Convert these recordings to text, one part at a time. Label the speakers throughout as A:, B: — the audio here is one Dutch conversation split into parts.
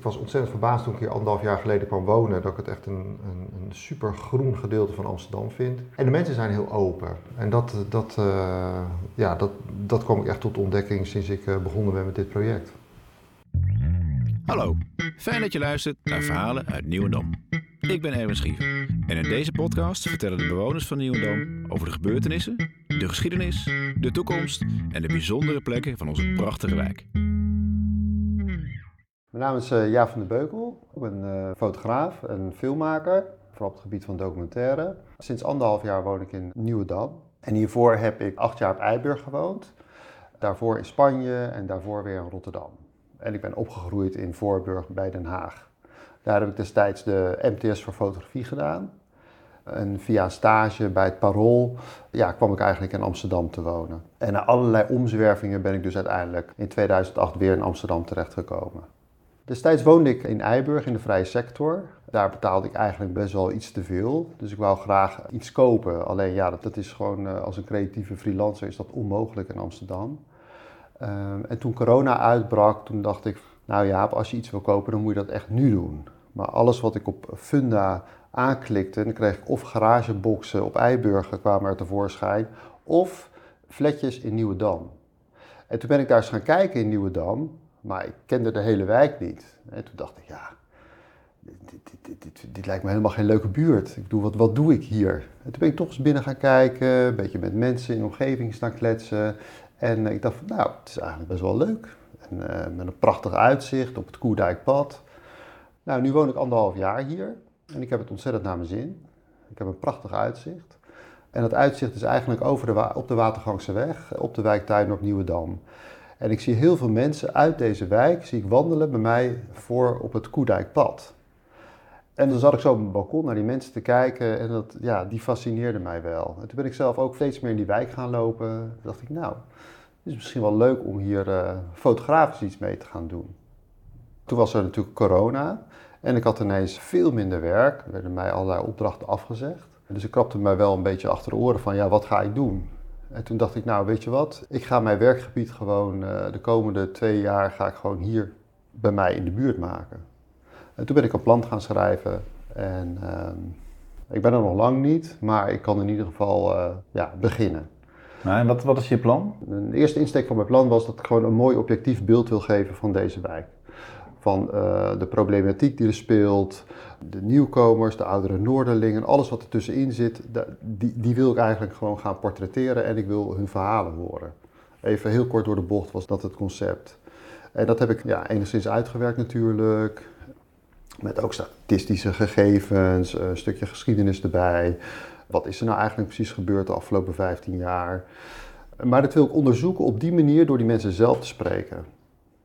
A: ik was ontzettend verbaasd toen ik hier anderhalf jaar geleden kwam wonen. Dat ik het echt een, een, een super groen gedeelte van Amsterdam vind. En de mensen zijn heel open. En dat, dat, uh, ja, dat, dat kwam ik echt tot ontdekking sinds ik uh, begonnen ben met dit project.
B: Hallo, fijn dat je luistert naar verhalen uit Nieuwendam. Ik ben Erwin Schiever en in deze podcast vertellen de bewoners van Nieuwendam over de gebeurtenissen, de geschiedenis, de toekomst en de bijzondere plekken van onze prachtige wijk.
A: Mijn naam is uh, Jaap van der Beukel. Ik ben uh, fotograaf en filmmaker, vooral op het gebied van documentaire. Sinds anderhalf jaar woon ik in Nieuwedam. En hiervoor heb ik acht jaar op Eiburg gewoond. Daarvoor in Spanje en daarvoor weer in Rotterdam. En ik ben opgegroeid in Voorburg bij Den Haag. Daar heb ik destijds de MTS voor fotografie gedaan. En via stage bij het Parool ja, kwam ik eigenlijk in Amsterdam te wonen. En na allerlei omzwervingen ben ik dus uiteindelijk in 2008 weer in Amsterdam terechtgekomen. Destijds woonde ik in Eiburg in de vrije sector. Daar betaalde ik eigenlijk best wel iets te veel. Dus ik wou graag iets kopen. Alleen ja, dat, is gewoon eh, als een creatieve freelancer is dat onmogelijk in Amsterdam. Um, en toen corona uitbrak, toen dacht ik, nou ja, als je iets wil kopen, dan moet je dat echt nu doen. Maar alles wat ik op Funda aanklikte, dan kreeg ik of garageboxen op Eiburgen kwamen er tevoorschijn, of fletjes in Nieuwedam. En toen ben ik daar eens gaan kijken in Nieuwedam. Maar ik kende de hele wijk niet. En toen dacht ik, ja, dit, dit, dit, dit, lijkt me helemaal geen leuke buurt. Ik doe, wat, wat doe ik hier? En toen ben ik toch eens binnen gaan kijken, een beetje met mensen in de omgeving staan kletsen. En ik dacht, nou, het is eigenlijk best wel leuk. En, uh, met een prachtig uitzicht op het Koerdijkpad. Nou, nu woon ik anderhalf jaar hier en ik heb het ontzettend naar mijn zin. Ik heb een prachtig uitzicht. En dat uitzicht is eigenlijk over de, op de Watergangse weg, op de wijktuin op Nieuwedam. En ik zie heel veel mensen uit deze wijk zie ik wandelen bij mij voor op het Koedijkpad. En dan zat ik zo op mijn balkon naar die mensen te kijken en dat, ja, die fascineerde mij wel. En toen ben ik zelf ook steeds meer in die wijk gaan lopen. Toen dacht ik, nou, het is misschien wel leuk om hier uh, fotografisch iets mee te gaan doen. Toen was er natuurlijk corona en ik had ineens veel minder werk. Er werden mij allerlei opdrachten afgezegd. Dus ik krapte mij wel een beetje achter de oren van, ja, wat ga ik doen? En toen dacht ik, nou weet je wat, ik ga mijn werkgebied gewoon uh, de komende twee jaar ga ik gewoon hier bij mij in de buurt maken. En toen ben ik een plan gaan schrijven en uh, ik ben er nog lang niet, maar ik kan in ieder geval uh, ja, beginnen.
C: Nou, en wat, wat is je plan?
A: De eerste insteek van mijn plan was dat ik gewoon een mooi objectief beeld wil geven van deze wijk van uh, de problematiek die er speelt, de nieuwkomers, de oudere Noorderlingen, alles wat er tussenin zit, die, die wil ik eigenlijk gewoon gaan portretteren en ik wil hun verhalen horen. Even heel kort door de bocht was dat het concept. En dat heb ik ja, enigszins uitgewerkt natuurlijk, met ook statistische gegevens, een stukje geschiedenis erbij. Wat is er nou eigenlijk precies gebeurd de afgelopen 15 jaar? Maar dat wil ik onderzoeken op die manier door die mensen zelf te spreken.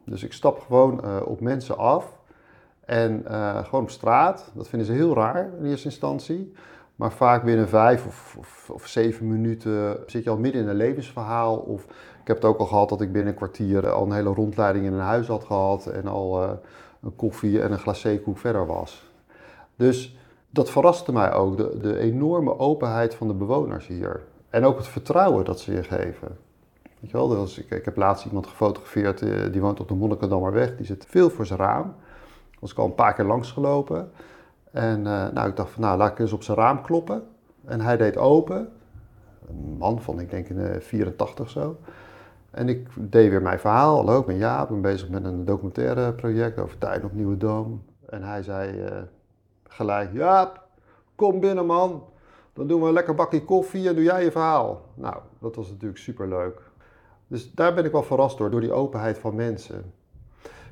A: Dus ik stap gewoon uh, op mensen af en uh, gewoon op straat. Dat vinden ze heel raar in eerste instantie. Maar vaak binnen vijf of, of, zeven minuten zit je al midden in een levensverhaal. Of ik heb het ook al gehad dat ik binnen een kwartier al een hele rondleiding in een huis had gehad. En al uh, een koffie en een glacékoek verder was. Dus dat verraste mij ook, de, de enorme openheid van de bewoners hier. En ook het vertrouwen dat ze je geven. Weet wel, dus ik, ik heb laatst iemand gefotografeerd, eh, die woont op de Monnikendammerweg. Die zit veel voor zijn raam. Was ik al een paar keer langs gelopen. En uh, nou, ik dacht van, nou, laat ik eens op zijn raam kloppen. En hij deed open. Een man van, ik denk in de 84 zo. En ik deed weer mijn verhaal. Hallo, ik ben Jaap. Ik ben bezig met een documentaire project over tijd op Nieuwe Dom. En hij zei gelijk, Jaap, kom binnen man. Dan doen we een lekker bakje koffie en doe jij je verhaal. Nou, dat was natuurlijk super leuk. Dus daar ben ik wel verrast door, door die openheid van mensen.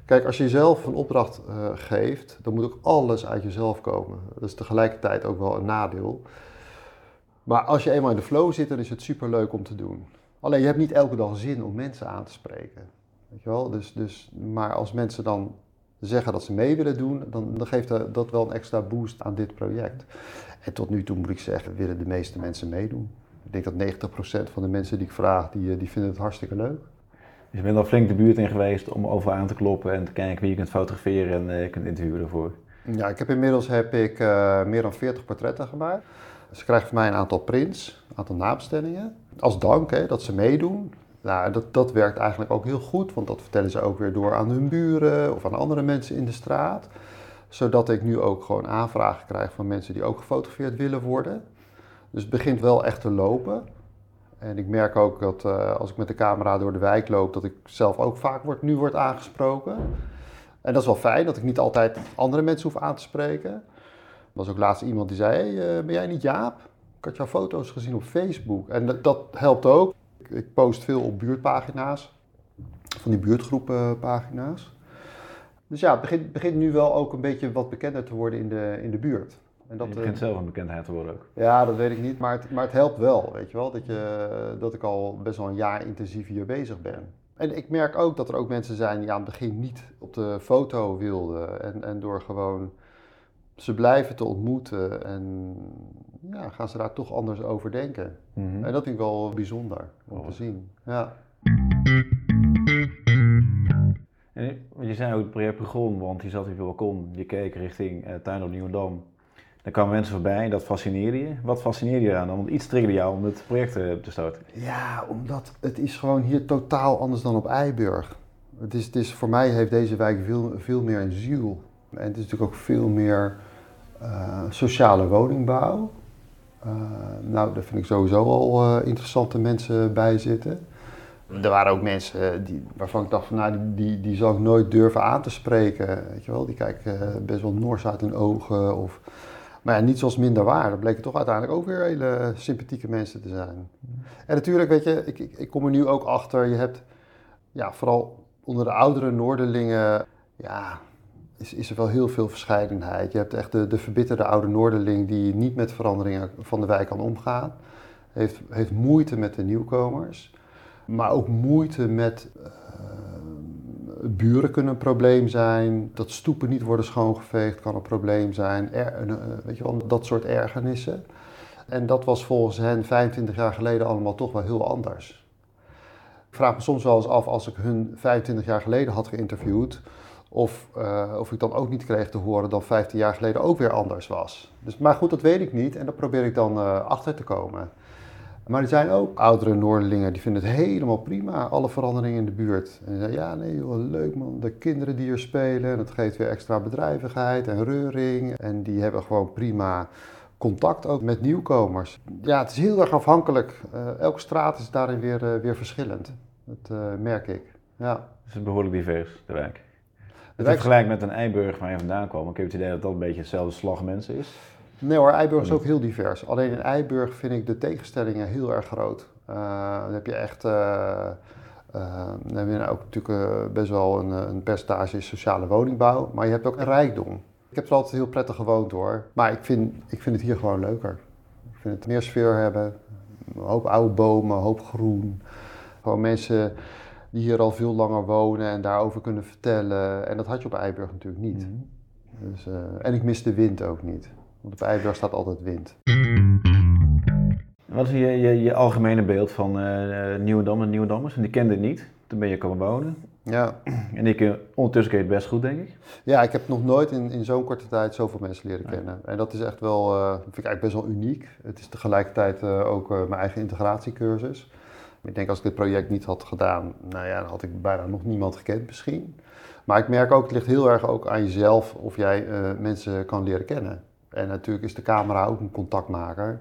A: Kijk, als je jezelf een opdracht uh, geeft, dan moet ook alles uit jezelf komen. Dat is tegelijkertijd ook wel een nadeel. Maar als je eenmaal in de flow zit, dan is het super leuk om te doen. Alleen je hebt niet elke dag zin om mensen aan te spreken. Weet je wel? Dus, dus, maar als mensen dan zeggen dat ze mee willen doen, dan, dan geeft dat wel een extra boost aan dit project. En tot nu toe moet ik zeggen, willen de meeste mensen meedoen. Ik denk dat 90% van de mensen die ik vraag, die, eh, die vinden het hartstikke leuk.
C: Dus je bent al flink de buurt in geweest om over aan te kloppen en te kijken wie je kunt fotograferen en uh, kunt interviewen ervoor.
A: Ja, ik heb inmiddels heb ik, uh, meer dan 40 portretten gemaakt. Ze krijgen van mij een aantal prints, een aantal naamstellingen. Als dank hè, dat ze meedoen. Nou, dat, dat werkt eigenlijk ook heel goed, want dat vertellen ze ook weer door aan hun buren of aan andere mensen in de straat. Zodat ik nu ook gewoon aanvragen krijg van mensen die ook gefotografeerd willen worden. Dus het begint wel echt te lopen. En ik merk ook dat uh, als ik met de camera door de wijk loop, dat ik zelf ook vaak word, nu word aangesproken. En dat is wel fijn, dat ik niet altijd andere mensen hoef aan te spreken. Er was ook laatst iemand die zei, uh, ben jij niet Jaap? Ik had jouw foto's gezien op Facebook. En dat, dat helpt ook. Ik, ik, post veel op buurtpagina's, van die buurtgroepenpagina's. Dus ja, het begint, begint nu wel ook een beetje wat bekender te worden in de, in de buurt.
C: En dat, je begint zelf een bekendheid te worden ook.
A: Ja, dat weet ik niet, maar het, maar het helpt wel, weet je wel, dat, je, dat ik al best wel een jaar intensief hier bezig ben. En ik merk ook dat er ook mensen zijn die aan het begin niet op de foto wilden. En, en door gewoon ze blijven te ontmoeten en ja, gaan ze daar toch anders over denken. En dat vind ik wel bijzonder om
C: Oh.
A: te zien. Ja.
C: En je zei ook het project begon, want je zat op je balkon, je keek richting uh, Tuin op Nieuwendam. Dan kwamen mensen voorbij en dat fascineerde je. Wat fascineerde je dan? Want iets triggerde jou om het project te starten.
A: Ja, omdat het is gewoon hier totaal anders dan op Eiburg. Het is, het is, voor mij heeft deze wijk veel, veel meer een ziel. En het is natuurlijk ook veel meer uh, sociale woningbouw. Uh, nou, daar vind ik sowieso al uh, interessante mensen bij zitten. Er waren ook mensen die, waarvan ik dacht van nou, die, die, die ik nooit durven aan te spreken. Weet je wel? Die kijken best wel nors uit hun ogen. Of, maar ja, niet zoals minder. Dat bleken toch uiteindelijk ook weer hele sympathieke mensen te zijn. En natuurlijk, weet je, ik, ik, ik kom er nu ook achter. Je hebt, ja, vooral onder de oudere Noorderlingen, ja, is, is er wel heel veel verscheidenheid. Je hebt echt de, de verbitterde oude Noorderling die niet met veranderingen van de wijk kan omgaan. Heeft, heeft moeite met de nieuwkomers. Maar ook moeite met uh, buren kunnen een probleem zijn. Dat stoepen niet worden schoongeveegd kan een probleem zijn. Er, uh, weet je wel, dat soort ergernissen. En dat was volgens hen 25 jaar geleden allemaal toch wel heel anders. Ik vraag me soms wel eens af als ik hun 25 jaar geleden had geïnterviewd. Of, uh, of ik dan ook niet kreeg te horen dat 15 jaar geleden ook weer anders was. Dus, maar goed, dat weet ik niet en daar probeer ik dan uh, achter te komen. Maar er zijn ook oudere Noorderlingen die vinden het helemaal prima, alle veranderingen in de buurt. En die zeggen, ja nee joh, leuk man, de kinderen die hier spelen, dat geeft weer extra bedrijvigheid en reuring. En die hebben gewoon prima contact ook met nieuwkomers. Ja, het is heel erg afhankelijk. Uh, elke straat is daarin weer, uh, weer verschillend. Dat uh, merk ik, ja.
C: Dus het is behoorlijk divers, de wijk. Het wijk... vergelijk met een Eiburg waar je vandaan kwam, ik heb het idee dat dat een beetje hetzelfde slag mensen is.
A: Nee hoor, Eiburg is ook heel divers. Alleen in Eiburg vind ik de tegenstellingen heel erg groot. Uh, dan heb je echt, uh, uh, dan heb je ook natuurlijk best wel een, een percentage sociale woningbouw, maar je hebt ook een rijkdom. Ik heb er altijd heel prettig gewoond hoor, maar ik vind, ik vind het hier gewoon leuker. Ik vind het meer sfeer hebben, een hoop oude bomen, een hoop groen. Gewoon mensen die hier al veel langer wonen en daarover kunnen vertellen. En dat had je op Eiburg natuurlijk niet. Mm -hmm. dus, en ik mis de wind ook niet. Want op Eiburg staat altijd wind.
C: Wat is je, je, je algemene beeld van uh, Nieuwendam en Nieuwendammers? En die kende het niet. Toen ben je komen wonen.
A: Ja.
C: En ik, uh, ondertussen ken je het best goed, denk ik.
A: Ja, ik heb nog nooit in, in zo'n korte tijd zoveel mensen leren kennen. En dat is echt wel, uh, vind ik eigenlijk best wel uniek. Het is tegelijkertijd ook mijn eigen integratiecursus. Ik denk als ik dit project niet had gedaan, nou ja, dan had ik bijna nog niemand gekend misschien. Maar ik merk ook, het ligt heel erg ook aan jezelf of jij mensen kan leren kennen. En natuurlijk is de camera ook een contactmaker.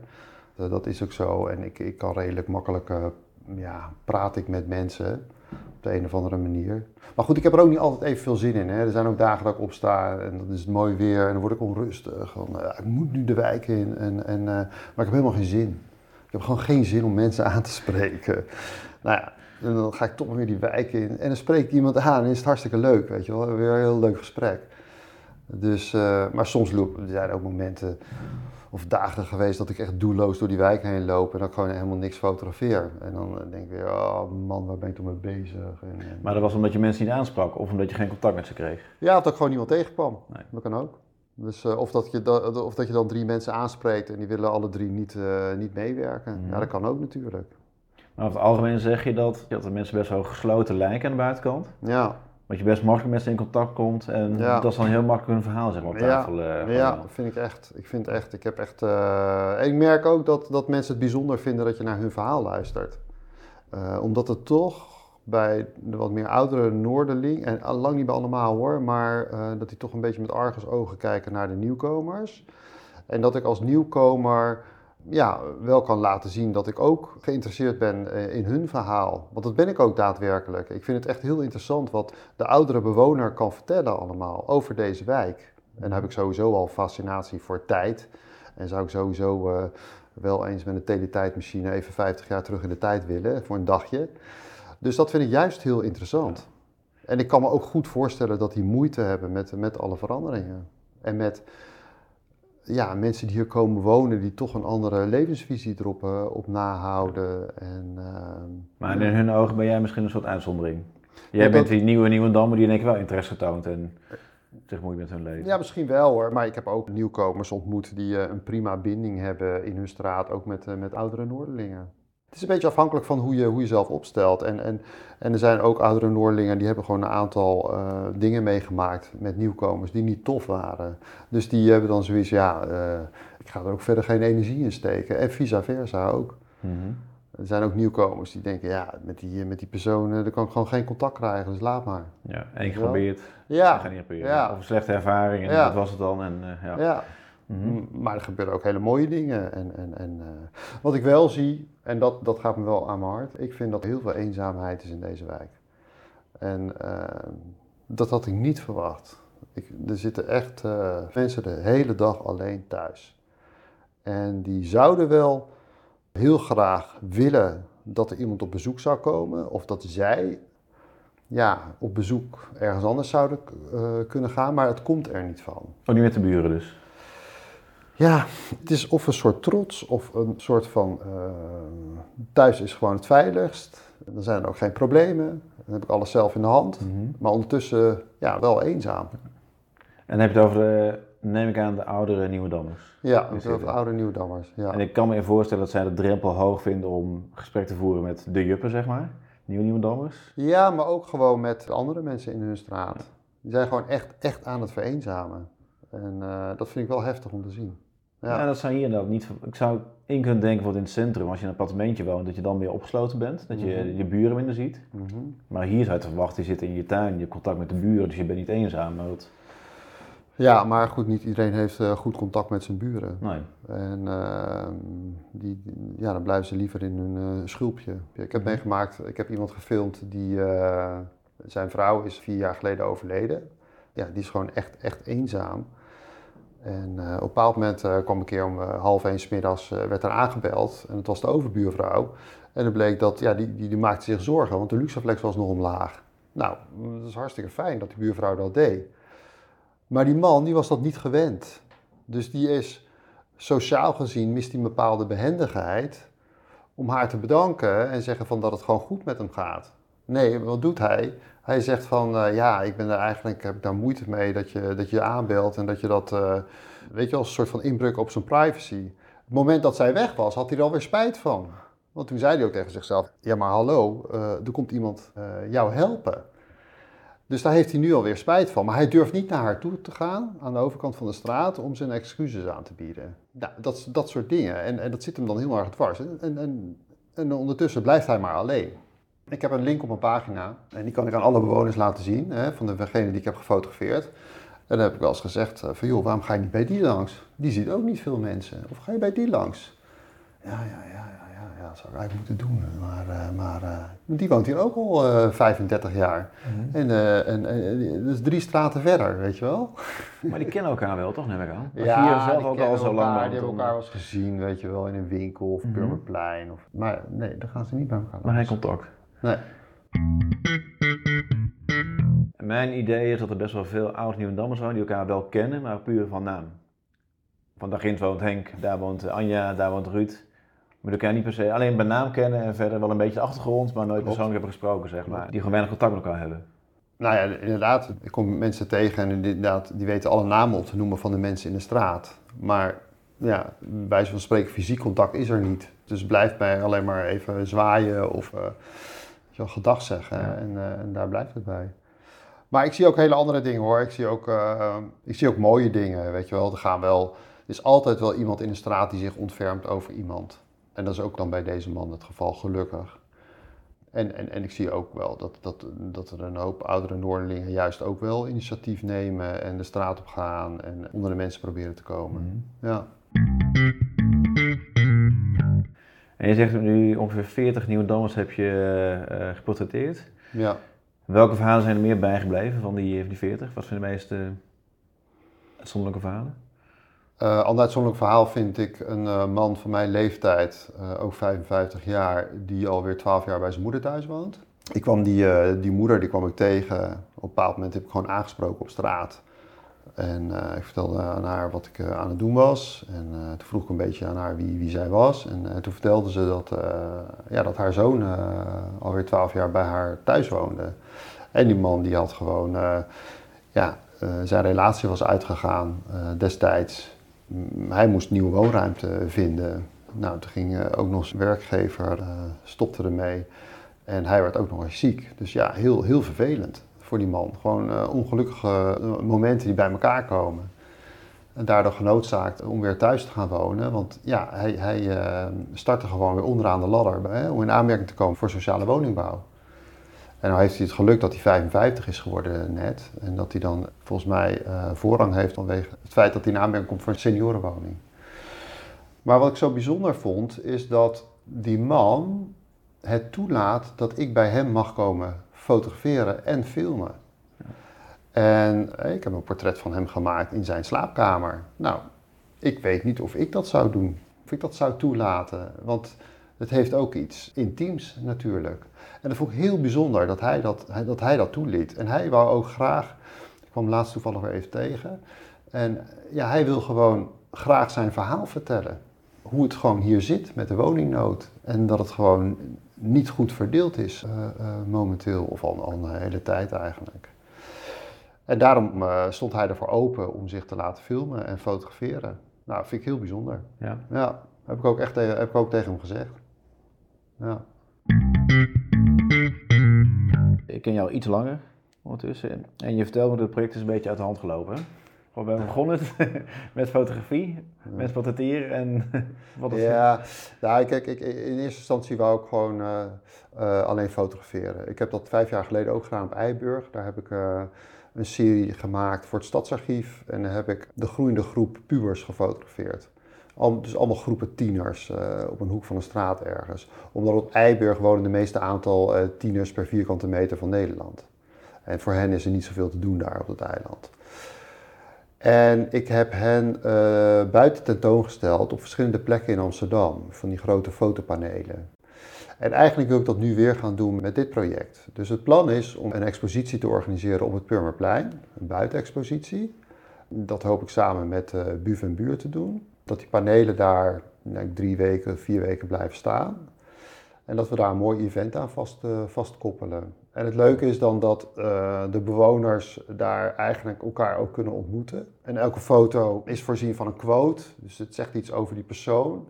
A: Uh, dat is ook zo. En ik, ik kan redelijk makkelijk, uh, ja, praat ik met mensen op de een of andere manier. Maar goed, ik heb er ook niet altijd even veel zin in. Hè. Er zijn ook dagen dat ik opsta en dan is het mooi weer en dan word ik onrustig. Uh, ik moet nu de wijk in. En, en, maar ik heb helemaal geen zin. Ik heb gewoon geen zin om mensen aan te spreken. Nou ja, dan ga ik toch weer die wijk in. En dan spreek ik iemand aan en is het hartstikke leuk, weet je wel. Weer een heel leuk gesprek. Dus, uh, maar soms lopen, er zijn ook momenten of dagen geweest dat ik echt doelloos door die wijk heen loop en dat ik gewoon helemaal niks fotografeer. En dan denk ik weer, oh man, waar ben ik toch mee bezig? En, en...
C: Maar dat was omdat je mensen niet aansprak of omdat je geen contact met ze kreeg?
A: Ja, of dat ik gewoon niemand tegenkwam. Nee. Dat kan ook. Dus, uh, of, dat je da of dat je dan drie mensen aanspreekt en die willen alle drie niet, uh, niet meewerken. Mm. Ja, dat kan ook natuurlijk.
C: Maar over het algemeen zeg je dat, dat de mensen best wel gesloten lijken aan de buitenkant.
A: Ja.
C: Dat je best makkelijk met ze in contact komt en ja. dat is dan heel makkelijk een verhaal zeg maar, op tafel.
A: Ja, uh, ja vind ik echt. Ik vind echt, ik heb echt. Uh, ik merk ook dat, dat mensen het bijzonder vinden dat je naar hun verhaal luistert. Uh, omdat het toch bij de wat meer oudere Noorderling, en lang niet bij allemaal hoor, maar dat die toch een beetje met argusogen kijken naar de nieuwkomers. En dat ik als nieuwkomer ja, wel kan laten zien dat ik ook geïnteresseerd ben eh, in hun verhaal. Want dat ben ik ook daadwerkelijk. Ik vind het echt heel interessant wat de oudere bewoner kan vertellen allemaal over deze wijk. En dan heb ik sowieso al fascinatie voor tijd. En zou ik sowieso uh, wel eens met een teletijdmachine even 50 jaar terug in de tijd willen voor een dagje. Dus dat vind ik juist heel interessant. En ik kan me ook goed voorstellen dat die moeite hebben met, met alle veranderingen. En met ja, mensen die hier komen wonen, die toch een andere levensvisie erop uh, op nahouden. En, uh,
C: maar in hun ogen ben jij misschien een soort uitzondering. Jij bent die nieuwe nieuwe Dammer die in één keer wel interesse toont en zich moeite met hun leven.
A: Ja, misschien wel hoor. Maar ik heb ook nieuwkomers ontmoet die uh, een prima binding hebben in hun straat, ook met, met oudere Noorderlingen. Het is een beetje afhankelijk van hoe je, hoe je zelf opstelt. En, en, en er zijn ook oudere Noorlingen die hebben gewoon een aantal uh, dingen meegemaakt met nieuwkomers die niet tof waren. Dus die hebben dan zoiets, ja, uh, ik ga er ook verder geen energie in steken. En vice versa ook. Mm -hmm. Er zijn ook nieuwkomers die denken, ja, met die, met die personen, daar kan ik gewoon geen contact krijgen, dus laat maar.
C: Ja, één keer geprobeerd,
A: ja.
C: ga niet proberen. Ja. Of een slechte ervaring en
A: ja.
C: dat was het dan. En, uh, ja.
A: ja. Mm-hmm. Maar er gebeuren ook hele mooie dingen. En, en, en, uh, wat ik wel zie, en dat, dat gaat me wel aan mijn hart, ik vind dat er heel veel eenzaamheid is in deze wijk. En uh, dat had ik niet verwacht. Ik, er zitten echt uh, mensen de hele dag alleen thuis. En die zouden wel heel graag willen dat er iemand op bezoek zou komen, of dat zij ja, op bezoek ergens anders zouden kunnen gaan, maar het komt er niet van.
C: Oh, niet met de buren dus?
A: Ja, het is of een soort trots of een soort van uh, thuis is gewoon het veiligst. Dan zijn er ook geen problemen. Dan heb ik alles zelf in de hand. Mm -hmm. Maar ondertussen ja, wel eenzaam.
C: En dan heb je het over, de, neem ik aan, de oudere Nieuwe Dammers.
A: Ja, de oude Nieuwe Dammers. Ja.
C: En ik kan me je voorstellen dat zij de drempel hoog vinden om gesprek te voeren met de juppen, zeg maar. Nieuwe Nieuwe Dammers.
A: Ja, maar ook gewoon met andere mensen in hun straat. Die zijn gewoon echt, echt aan het vereenzamen. En uh, dat vind ik wel heftig om te zien.
C: Ja. ja, dat zou hier inderdaad niet. Ik zou in kunnen denken wat in het centrum, als je in een appartementje woont, dat je dan meer opgesloten bent, dat je mm -hmm. je buren minder ziet. Mm -hmm. Maar hier zou je verwachten, je zit in je tuin, je hebt contact met de buren, dus je bent niet eenzaam. Maar dat...
A: Ja, maar goed, niet iedereen heeft uh, goed contact met zijn buren.
C: Nee.
A: En uh, die, ja, dan blijven ze liever in hun uh, schulpje. Ik heb -hmm. meegemaakt, ik heb iemand gefilmd die, zijn vrouw is vier jaar geleden overleden. Ja, die is gewoon echt, echt eenzaam. En uh, op een bepaald moment uh, kwam een keer om uh, half één middags uh, werd er aangebeld. En het was de overbuurvrouw. En het bleek dat, ja, die, die, die maakte zich zorgen, want de luxaflex was nog omlaag. Nou, dat is hartstikke fijn dat die buurvrouw dat deed. Maar die man, die was dat niet gewend. Dus die is, sociaal gezien, mist hij een bepaalde behendigheid om haar te bedanken en zeggen van dat het gewoon goed met hem gaat. Nee, wat doet hij? Hij zegt van, uh, ja, ik ben er eigenlijk, heb daar moeite mee dat je, dat je aanbelt en dat je dat, uh, weet je, als een soort van inbreuk op zijn privacy. Het moment dat zij weg was, had hij er alweer spijt van. Want toen zei hij ook tegen zichzelf, ja maar hallo, uh, er komt iemand jou helpen. Dus daar heeft hij nu alweer spijt van. Maar hij durft niet naar haar toe te gaan, aan de overkant van de straat, om zijn excuses aan te bieden. Nou, dat, dat soort dingen. En, en dat zit hem dan heel erg dwars. En, en, en ondertussen blijft hij maar alleen. Ik heb een link op mijn pagina en die kan ik aan alle bewoners laten zien, hè, van degene die ik heb gefotografeerd. En dan heb ik wel eens gezegd van joh, waarom ga je niet bij die langs? Die ziet ook niet veel mensen. Of ga je bij die langs? Ja, ja, ja, ja, ja, ja dat zou ik eigenlijk moeten doen. Maar, uh, maar uh, die woont hier ook al uh, 35 jaar. Mm -hmm. En, uh, en, en dat is drie straten verder, weet je wel.
C: Maar die kennen elkaar wel, toch, neem ik aan? Maar
A: ja,
C: hier zelf ook al zo lang.
A: Die hebben elkaar wel eens gezien, weet je wel, in een winkel of mm -hmm. Purmerplein. Of, maar nee, daar gaan ze niet bij elkaar
C: Maar geen contact.
A: Nee.
C: Mijn idee is dat er best wel veel oud Nieuwendammers wonen die elkaar wel kennen, maar puur van naam. Van daar ginds woont Henk, daar woont Anja, daar woont Ruud. Maar elkaar niet per se alleen bij naam kennen en verder wel een beetje de achtergrond, maar nooit persoonlijk hebben gesproken, zeg maar. Die gewoon weinig contact met elkaar hebben.
A: Nou ja, inderdaad. Ik kom mensen tegen en inderdaad, die weten alle namen op te noemen van de mensen in de straat. Maar ja, bij van spreken fysiek contact is er niet. Dus blijft bij alleen maar even zwaaien of... Uh, je gedag zeggen ja. en, uh, en, daar blijft het bij. Maar ik zie ook hele andere dingen hoor. Ik zie ook, uh, ik zie ook mooie dingen, weet je wel. Er gaan wel, er is altijd wel iemand in de straat die zich ontfermt over iemand. En dat is ook dan bij deze man het geval, gelukkig. En, en, en ik zie ook wel dat, dat, dat er een hoop oudere Noorderlingen juist ook wel initiatief nemen en de straat op gaan en onder de mensen proberen te komen. Ja.
C: En je zegt nu ongeveer 40 nieuwe dammers heb je eh, geportretteerd.
A: ja.
C: Welke verhalen zijn er meer bijgebleven van die, van die 40? Wat zijn de meest eh, uitzonderlijke verhalen?
A: Eh ander uitzonderlijk verhaal vind ik een man van mijn leeftijd, ook 55 jaar, die alweer 12 jaar bij zijn moeder thuis woont. Ik kwam die, die moeder die kwam ik tegen. Op een bepaald moment heb ik gewoon aangesproken op straat. En eh, ik vertelde aan haar wat ik eh, aan het doen was. En eh, toen vroeg ik een beetje aan haar wie, wie zij was. En toen vertelde ze dat, ja, dat haar zoon alweer 12 jaar bij haar thuis woonde. En die man die had gewoon, ja, zijn relatie was uitgegaan destijds. Hij moest nieuwe woonruimte vinden. Nou, toen ging ook nog zijn werkgever, stopte ermee. En hij werd ook nog eens ziek. Dus ja, heel, heel vervelend die man. Gewoon eh, ongelukkige eh, momenten die bij elkaar komen. En daardoor genoodzaakt om weer thuis te gaan wonen. Want ja, hij, hij eh, startte gewoon weer onderaan de ladder hè, om in aanmerking te komen voor sociale woningbouw. En nou heeft hij het geluk dat hij 55 is geworden net. En dat hij dan volgens mij voorrang heeft vanwege het feit dat hij in aanmerking komt voor een seniorenwoning. Maar wat ik zo bijzonder vond, is dat die man het toelaat dat ik bij hem mag komen fotograferen en filmen. En eh, ik heb een portret van hem gemaakt in zijn slaapkamer. Nou, ik weet niet of ik dat zou doen, of ik dat zou toelaten. Want het heeft ook iets intiems natuurlijk. En dat vond ik heel bijzonder dat hij dat, dat, hij dat toeliet. En hij wou ook graag, ik kwam laatst toevallig weer even tegen. En ja, hij wil gewoon graag zijn verhaal vertellen. Hoe het gewoon hier zit met de woningnood. En dat het gewoon niet goed verdeeld is eh, eh, momenteel, of al, al een hele tijd eigenlijk. En daarom eh, stond hij ervoor open om zich te laten filmen en fotograferen. Nou, vind ik heel bijzonder.
C: Ja.
A: Ja, heb ik ook echt tegen, heb ik ook tegen hem gezegd. Ja.
C: Ik ken jou iets langer ondertussen. En je vertelde me dat het project is een beetje uit de hand gelopen. We begonnen het met fotografie, met portretteren en wat is
A: Ja, nou, kijk, ik, in eerste instantie wou ik gewoon eh, eh, alleen fotograferen. Ik heb dat vijf jaar geleden ook gedaan op Eiburg. Daar heb ik eh, een serie gemaakt voor het Stadsarchief. En daar heb ik de groeiende groep pubers gefotografeerd. Al, dus allemaal groepen tieners op een hoek van een straat ergens. Omdat op Eiburg wonen de meeste aantal tieners per vierkante meter van Nederland. En voor hen is er niet zoveel te doen daar op dat eiland. En ik heb hen eh, buiten tentoongesteld op verschillende plekken in Amsterdam, van die grote fotopanelen. En eigenlijk wil ik dat nu weer gaan doen met dit project. Dus het plan is om een expositie te organiseren op het Purmerplein, een buitenexpositie. Dat hoop ik samen met uh, Buv en Buur te doen. Dat die panelen daar denk, drie weken, vier weken blijven staan. En dat we daar een mooi event aan vast, uh, vastkoppelen. En het leuke is dan dat uh, de bewoners daar eigenlijk elkaar ook kunnen ontmoeten. En elke foto is voorzien van een quote, dus het zegt iets over die persoon.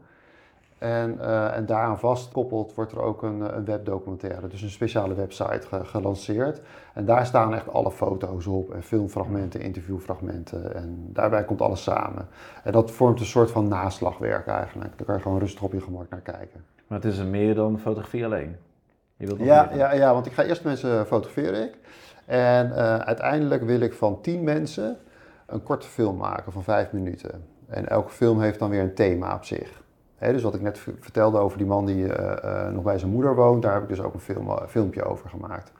A: En, uh, en daaraan vastgekoppeld wordt er ook een, een, webdocumentaire, dus een speciale website ge gelanceerd. En daar staan echt alle foto's op en filmfragmenten, interviewfragmenten en daarbij komt alles samen. En dat vormt een soort van naslagwerk eigenlijk. Daar kan je gewoon rustig op je gemak naar kijken.
C: Maar het is er meer dan fotografie alleen?
A: Je wilt ja, ja, ja, want ik ga eerst mensen fotograferen ik. En uh, uiteindelijk wil ik van tien mensen een korte film maken van vijf minuten. En elke film heeft dan weer een thema op zich. He, dus wat ik net vertelde over die man die uh, uh, nog bij zijn moeder woont, daar heb ik dus ook een film, filmpje over gemaakt.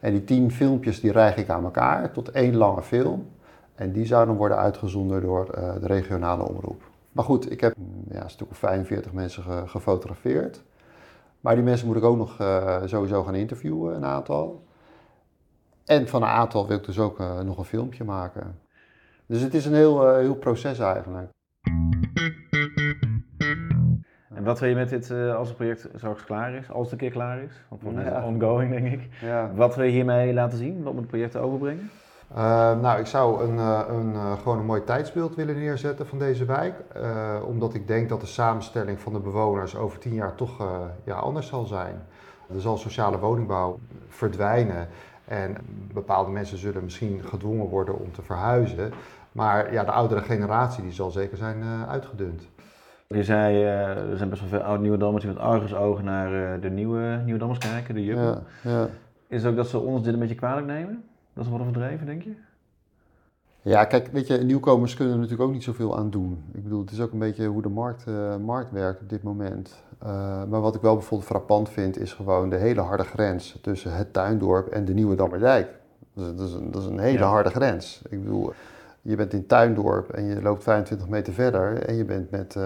A: En die tien filmpjes die rijg ik aan elkaar tot één lange film. En die zou dan worden uitgezonden door de regionale omroep. Maar goed, ik heb ja, een stuk of 45 mensen ge gefotografeerd. Maar die mensen moet ik ook nog uh, sowieso gaan interviewen, een aantal. En van een aantal wil ik dus ook uh, nog een filmpje maken. Dus het is een heel, uh, heel proces eigenlijk.
C: En wat wil je met dit, als het project straks klaar is, als het een keer klaar is? Want het is ongoing, denk ik. Ja. Wat wil je hiermee laten zien? Wat moet het project overbrengen?
A: Uh, nou, ik zou een, uh, een, uh, gewoon een mooi tijdsbeeld willen neerzetten van deze wijk. omdat ik denk dat de samenstelling van de bewoners over tien jaar toch ja, anders zal zijn. Er zal sociale woningbouw verdwijnen. En bepaalde mensen zullen misschien gedwongen worden om te verhuizen. Maar ja, de oudere generatie die zal zeker zijn uitgedund.
C: Je zei, uh, er zijn best wel veel oude Nieuwendammers die met argusogen naar uh, de nieuwe Nieuwendammers kijken, de juppen.
A: Ja, ja.
C: Is het ook dat ze ons dit een beetje kwalijk nemen? Dat ze worden verdreven, denk je?
A: Ja, kijk, weet je, nieuwkomers kunnen er natuurlijk ook niet zoveel aan doen. Ik bedoel, het is ook een beetje hoe de markt, uh, markt werkt op dit moment. Uh, maar wat ik wel bijvoorbeeld frappant vind, is gewoon de hele harde grens tussen het Tuindorp en de Nieuwe Dammerdijk. Dat is, dat is, een, dat is een, hele ja. harde grens. Ik bedoel, je bent in Tuindorp en je loopt 25 meter verder en je bent met, uh,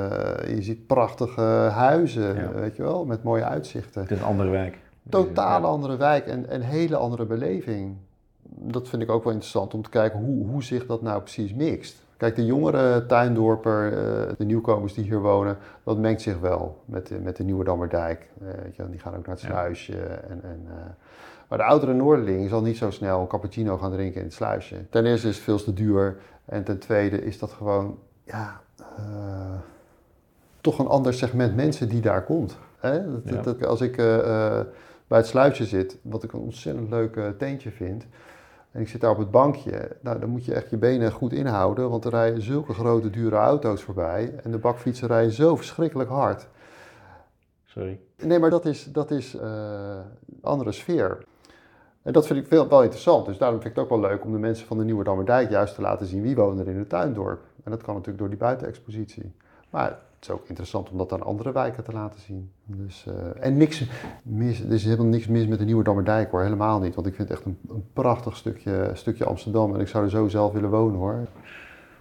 A: je ziet prachtige huizen, ja. weet je wel, met mooie uitzichten.
C: Het is een andere wijk.
A: Totaal andere wijk en een hele andere beleving dat vind ik ook wel interessant om te kijken hoe, hoe zich dat nou precies mixt. Kijk, de jongere tuindorper, de nieuwkomers die hier wonen, dat mengt zich wel met de, met de Nieuwe Dammerdijk. die gaan ook naar het sluisje. En, en, maar de oudere Noorderling zal niet zo snel een cappuccino gaan drinken in het sluisje. Ten eerste is het veel te duur. En ten tweede is dat gewoon, ja, uh, toch een ander segment mensen die daar komt. Hè? Dat, ja. dat, als ik uh, bij het sluisje zit, wat ik een ontzettend leuk teentje vind. En ik zit daar op het bankje. Nou, dan moet je echt je benen goed inhouden, want er rijden zulke grote, dure auto's voorbij. En de bakfietsen rijden zo verschrikkelijk hard.
C: Sorry.
A: Nee, maar dat is, dat is uh, een andere sfeer. En dat vind ik veel, wel interessant. Dus daarom vind ik het ook wel leuk om de mensen van de Nieuwe Dammerdijk juist te laten zien wie wonen er in het tuindorp. En dat kan natuurlijk door die buitenexpositie. Maar is ook interessant om dat aan andere wijken te laten zien. Dus, uh, en niks mis, er is helemaal niks mis met de Nieuwe Dammerdijk hoor, helemaal niet. Want ik vind het echt een, een prachtig stukje, stukje Amsterdam en ik zou er zo zelf willen wonen hoor.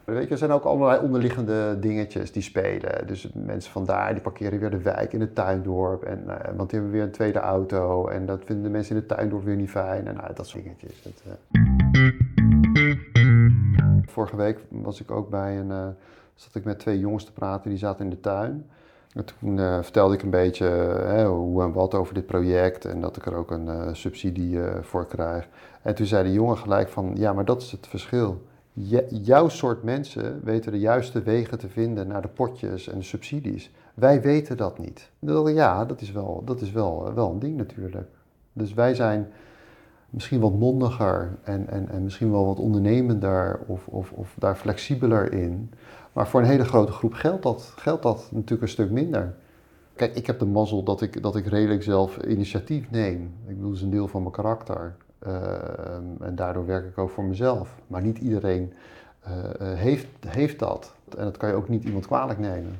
A: Weet je, er zijn ook allerlei onderliggende dingetjes die spelen. Dus mensen vandaar die parkeren weer de wijk in het tuindorp. En, uh, want die hebben weer een tweede auto. En dat vinden de mensen in het tuindorp weer niet fijn. En nou, dat soort dingetjes. Uh... Vorige week was ik ook bij een... Zat ik met twee jongens te praten, die zaten in de tuin. En toen uh, vertelde ik een beetje hoe en wat over dit project en dat ik er ook een uh, subsidie uh, voor krijg. En toen zei de jongen gelijk van, ja, maar dat is het verschil. Jouw soort mensen weten de juiste wegen te vinden naar de potjes en de subsidies. Wij weten dat niet. Ja, dat is, wel, dat is wel, wel een ding natuurlijk. Dus wij zijn misschien wat mondiger en, en, en misschien wel wat ondernemender of, of, of daar flexibeler in. Maar voor een hele grote groep geldt dat, geldt dat natuurlijk een stuk minder. Kijk, ik heb de mazzel dat ik, dat ik redelijk zelf initiatief neem. Ik bedoel, dat is een deel van mijn karakter. Uh, en daardoor werk ik ook voor mezelf. Maar niet iedereen uh, heeft, heeft dat. En dat kan je ook niet iemand kwalijk nemen.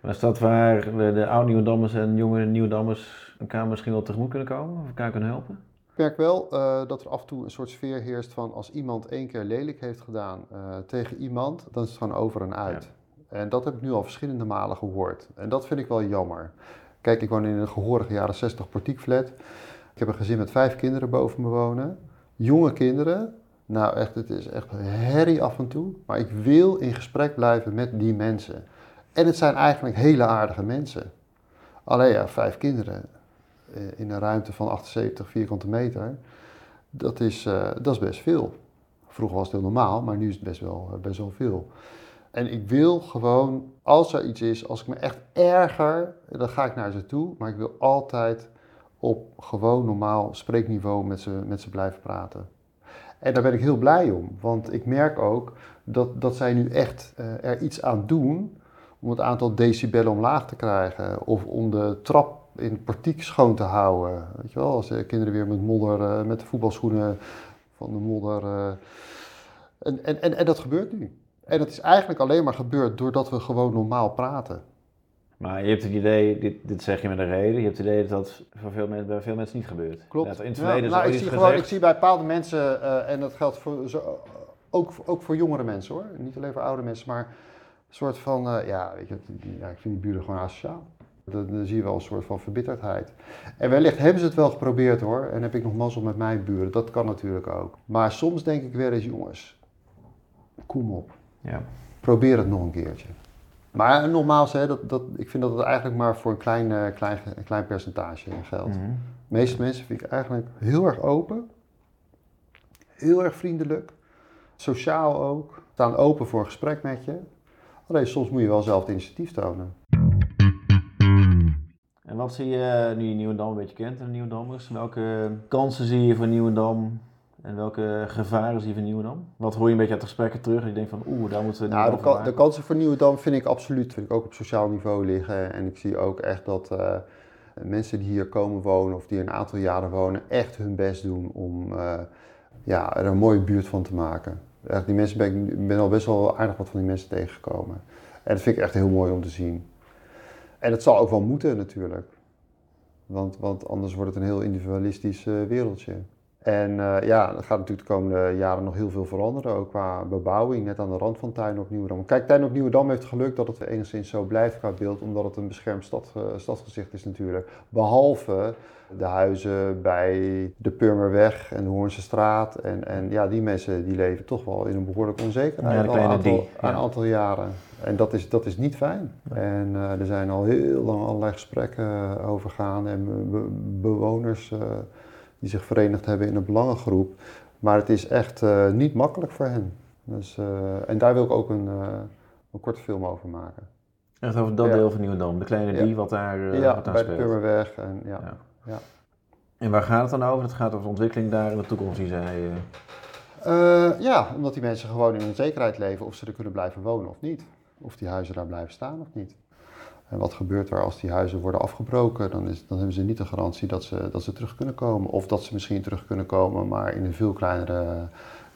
C: Maar is dat waar de, de oude Nieuwendammers en jonge Nieuwendammers elkaar misschien wel tegemoet kunnen komen? Of elkaar kunnen helpen?
A: Ik merk wel uh, dat er af en toe een soort sfeer heerst van als iemand één keer lelijk heeft gedaan uh, tegen iemand, dan is het gewoon over en uit. Ja. En dat heb ik nu al verschillende malen gehoord. En dat vind ik wel jammer. Kijk, ik woon in een gehorige jaren 60 portiekflat. Ik heb een gezin met vijf kinderen boven me wonen. Jonge kinderen. Nou, echt, het is echt herrie af en toe. Maar ik wil in gesprek blijven met die mensen. En het zijn eigenlijk hele aardige mensen. Alleen ja, vijf kinderen in een ruimte van 78 vierkante meter, dat is, uh, dat is best veel. Vroeger was het heel normaal, maar nu is het best wel, best wel veel. En ik wil gewoon, als er iets is, als ik me echt erger, dan ga ik naar ze toe. Maar ik wil altijd op gewoon normaal spreekniveau met ze, met ze blijven praten. En daar ben ik heel blij om, want ik merk ook dat, dat zij nu echt er iets aan doen om het aantal decibellen omlaag te krijgen. Of om de trap in het portiek schoon te houden. Weet je wel, als de kinderen weer met modder, uh, met de voetbalschoenen van de modder. Uh, en, en, en, en dat gebeurt nu. En dat is eigenlijk alleen maar gebeurd doordat we gewoon normaal praten.
C: Maar je hebt het idee, dit, dit zeg je met een reden, je hebt het idee dat dat voor veel mensen, bij veel mensen niet gebeurt.
A: Klopt.
C: Dat in het verleden
A: ja, nou, ik, zie gewoon, ik zie bij bepaalde mensen, uh, en dat geldt voor, zo, ook, ook voor jongere mensen hoor, niet alleen voor oude mensen, maar een soort van, uh, ja, weet je, ja, ik vind die buren gewoon asociaal. Dan, zie je wel een soort van verbitterdheid. En wellicht hebben ze het wel geprobeerd hoor, en heb ik nog mazzel met mijn buren, dat kan natuurlijk ook. Maar soms denk ik weer eens, jongens, kom op.
C: Ja.
A: Probeer het nog een keertje. Maar nogmaals, hè, dat, dat, ik vind dat het eigenlijk maar voor een klein, uh, klein, een klein percentage geldt.
C: Mhm.
A: De meeste mensen vind ik eigenlijk heel erg open, heel erg vriendelijk, sociaal ook, staan open voor een gesprek met je. Alleen soms moet je wel zelf het initiatief tonen.
C: En wat zie je nu je Nieuwendam een beetje kent, de Nieuwendammers? Welke kansen zie je voor Nieuwendam En welke gevaren zie je van Nieuwendam? Wat hoor je een beetje uit de gesprekken terug? En je denkt van, oeh, daar moeten we
A: Nou, de,
C: Nieuwendam
A: ka-
C: van
A: de kansen voor Nieuwedam vind ik absoluut, vind ik ook op sociaal niveau liggen. En ik zie ook echt dat eh, mensen die hier komen wonen of die een aantal jaren wonen, echt hun best doen om eh, ja, er een mooie buurt van te maken. Echt, die mensen ben ik ben al best wel aardig wat van die mensen tegengekomen. En dat vind ik echt heel mooi om te zien. En het zal ook wel moeten natuurlijk. Want, want anders wordt het een heel individualistisch eh, wereldje. En eh, ja, er gaat natuurlijk de komende jaren nog heel veel veranderen, ook qua bebouwing, net aan de rand van Tuin op Nieuwedam. Kijk, Tuin op Nieuwedam heeft geluk dat het enigszins zo blijft qua beeld, omdat het een beschermd stad, eh, stadsgezicht is natuurlijk. Behalve de huizen bij de Purmerweg en de Hoornse straat. En, en ja, die mensen die leven toch wel in een behoorlijke onzekerheid
C: Ja,
A: al een
C: kleine
A: aantal,
C: die, ja.
A: een aantal jaren. En dat is, dat is niet fijn. En eh, er zijn al heel lang allerlei gesprekken over gaan en be- bewoners die zich verenigd hebben in een belangengroep. Maar het is echt eh, niet makkelijk voor hen. Dus, eh, en daar wil ik ook een, eh, een korte film over maken.
C: Echt over dat
A: Ja.
C: deel van Nieuwendam, de kleine
A: Ja.
C: die wat daar,
A: ja,
C: wat daar
A: bij de. Purmerweg. En, ja.
C: Ja.
A: Ja.
C: En waar gaat het dan over? Het gaat over de ontwikkeling daar in de toekomst, die zij...
A: ja, omdat die mensen gewoon in onzekerheid leven of ze er kunnen blijven wonen of niet. Of die huizen daar blijven staan of niet. En wat gebeurt er als die huizen worden afgebroken? Dan, is, dan hebben ze niet de garantie dat ze, dat ze terug kunnen komen. Of dat ze misschien terug kunnen komen, maar in een veel kleinere,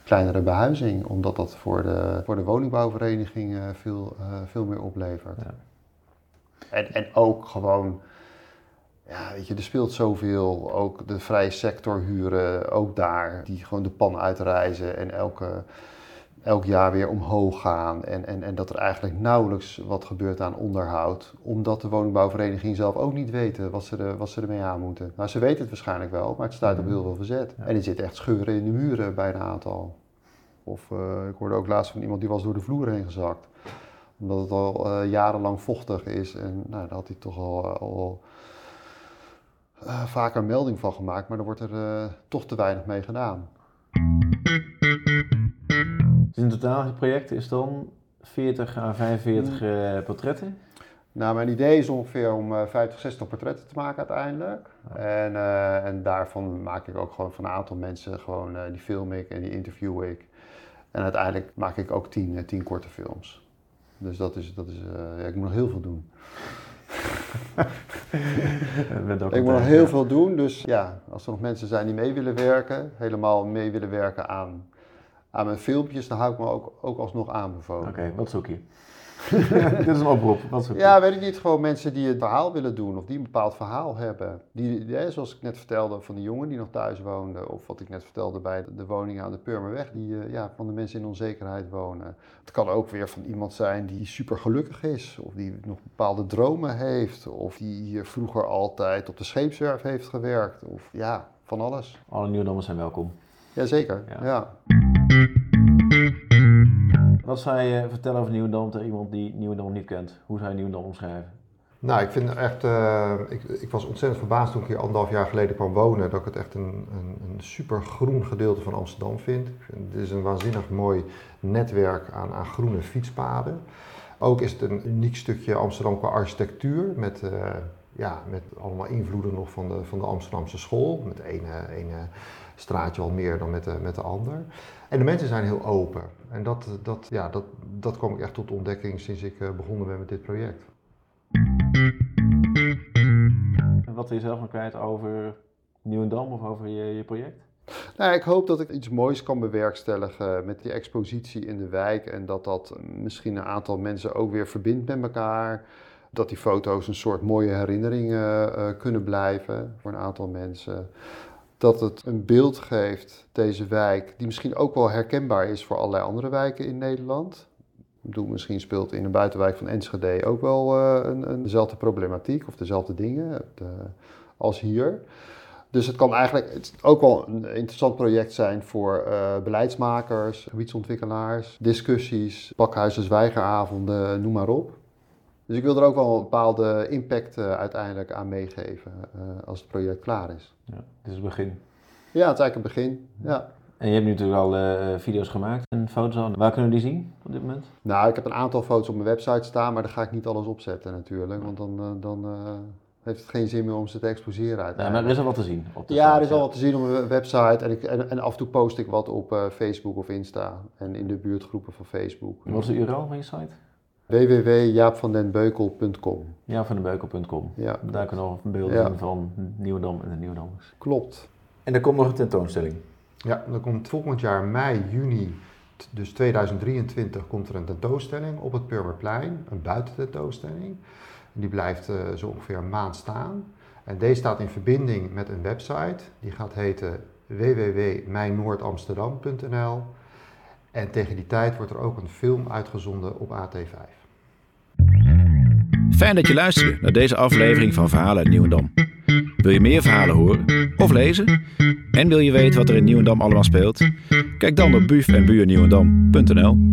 A: kleinere behuizing. Omdat dat voor de, voor de woningbouwvereniging eh, veel, eh, veel meer oplevert.
C: Ja.
A: En, en ook gewoon, ja, weet je, er speelt zoveel. Ook de vrije sector huren, ook daar, die gewoon de pan uitreizen en elke, elk jaar weer omhoog gaan. En, en, en dat er eigenlijk nauwelijks wat gebeurt aan onderhoud. Omdat de woningbouwvereniging zelf ook niet weten wat ze, er, wat ze ermee aan moeten. Nou, ze weten het waarschijnlijk wel, maar het staat op heel veel verzet.
C: Ja.
A: En er zit echt scheuren in de muren bij een aantal. Of eh, ik hoorde ook laatst van iemand die was door de vloer heen gezakt omdat het al eh, jarenlang vochtig is. En nou, daar had hij toch al, al eh, vaker een melding van gemaakt. Maar er wordt er eh, toch te weinig mee gedaan.
C: Dus in totaal, het project is dan 40 à 45 eh, portretten.
A: Nou, mijn idee is ongeveer om eh 50, 60 portretten te maken uiteindelijk. En, eh, en daarvan maak ik ook gewoon van een aantal mensen gewoon, eh, die film ik en die interview ik. En uiteindelijk maak ik ook 10 eh, 10 korte films. Dus dat is, dat is eh, ja, ik moet nog heel veel doen. Ik moet nog heel veel doen, dus ja, als er nog mensen zijn die mee willen werken, helemaal mee willen werken aan, aan mijn filmpjes, dan hou ik me ook, ook alsnog aanbevolen.
C: Oké, wat zoek je? Dit is een oproep, wat zoek je?
A: Ja, weet ik niet, gewoon mensen die het verhaal willen doen of die een bepaald verhaal hebben. Die, zoals ik net vertelde van die jongen die nog thuis woonde, of wat ik net vertelde bij de, de woning aan de Purmerweg, die eh, ja, van de mensen in onzekerheid wonen. Het kan ook weer van iemand zijn die super gelukkig is, of die nog bepaalde dromen heeft, of die hier vroeger altijd op de scheepswerf heeft gewerkt, of ja, van alles.
C: Alle Nieuwendammers zijn welkom.
A: Jazeker,
C: Ja.
A: ja.
C: Wat zou je vertellen over Nieuwendam tegen iemand die Nieuwendam niet kent? Hoe zou je Nieuwendam omschrijven?
D: Nou, ik vind echt. eh, ik, ik was ontzettend verbaasd toen ik hier anderhalf jaar geleden kwam wonen. Dat ik het echt een, een, een super groen gedeelte van Amsterdam vind. Het is een waanzinnig mooi netwerk aan, aan groene fietspaden. Ook is het een uniek stukje Amsterdam qua architectuur. Met, eh, ja, met allemaal invloeden nog van de, van de Amsterdamse school. Met de ene, ene straatje al meer dan met de, met de ander. En de mensen zijn heel open. En dat, dat, ja, dat, dat kwam ik echt tot ontdekking sinds ik eh, begonnen ben met dit project.
C: En wat wil je zelf nog kwijt over Nieuwendam of over je, je project?
A: Nou, ik hoop dat ik iets moois kan bewerkstelligen met die expositie in de wijk. En dat dat misschien een aantal mensen ook weer verbindt met elkaar. Dat die foto's een soort mooie herinnering eh, eh, kunnen blijven voor een aantal mensen. Dat het een beeld geeft, deze wijk, die misschien ook wel herkenbaar is voor allerlei andere wijken in Nederland. Misschien speelt in een buitenwijk van Enschede ook wel eh, een, dezelfde problematiek of dezelfde dingen eh, als hier. Dus het kan eigenlijk het ook wel een interessant project zijn voor eh, beleidsmakers, gebiedsontwikkelaars, discussies, pakhuizen, zwijgeravonden, noem maar op. Dus ik wil er ook wel een bepaalde impact eh, uiteindelijk aan meegeven eh, als het project klaar is.
C: Ja, dit is het begin.
A: Ja, het is eigenlijk een begin. Ja.
C: En je hebt nu natuurlijk al eh, video's gemaakt en foto's al. Waar kunnen we die zien op dit moment?
A: Nou, ik heb een aantal foto's op mijn website staan, maar daar ga ik niet alles opzetten natuurlijk. Want dan, dan,
E: heeft het geen zin meer om ze te exposeren
F: Ja,
E: uiteindelijk.
F: maar er is al wat te zien. Op de
E: Ja,
F: site,
E: er is al wat te zien op mijn website en, ik, en, en af en toe post ik wat op Facebook of Insta en in de buurtgroepen van Facebook.
F: Wat is de URL van je site?
E: www.jaapvandenbeukel.com
F: Ja, van de beukel.com.
E: Ja,
F: Daar kunnen we nog beelden
E: Ja.
F: van Nieuwendam en de Nieuwendammers.
E: klopt.
F: En er komt nog een tentoonstelling.
A: Ja, dan komt volgend jaar mei, juni, dus 2023, komt er een tentoonstelling op het Purmerplein, een buitententoonstelling. Die blijft eh, zo ongeveer een maand staan. En deze staat in verbinding met een website, die gaat heten www.mijnoordamsterdam.nl. En tegen die tijd wordt er ook een film uitgezonden op AT5.
C: Fijn dat je luisterde naar deze aflevering van Verhalen uit Nieuwendam. Wil je meer verhalen horen of lezen? En wil je weten wat er in Nieuwendam allemaal speelt? Kijk dan op buf en buurnieuwendam.nl.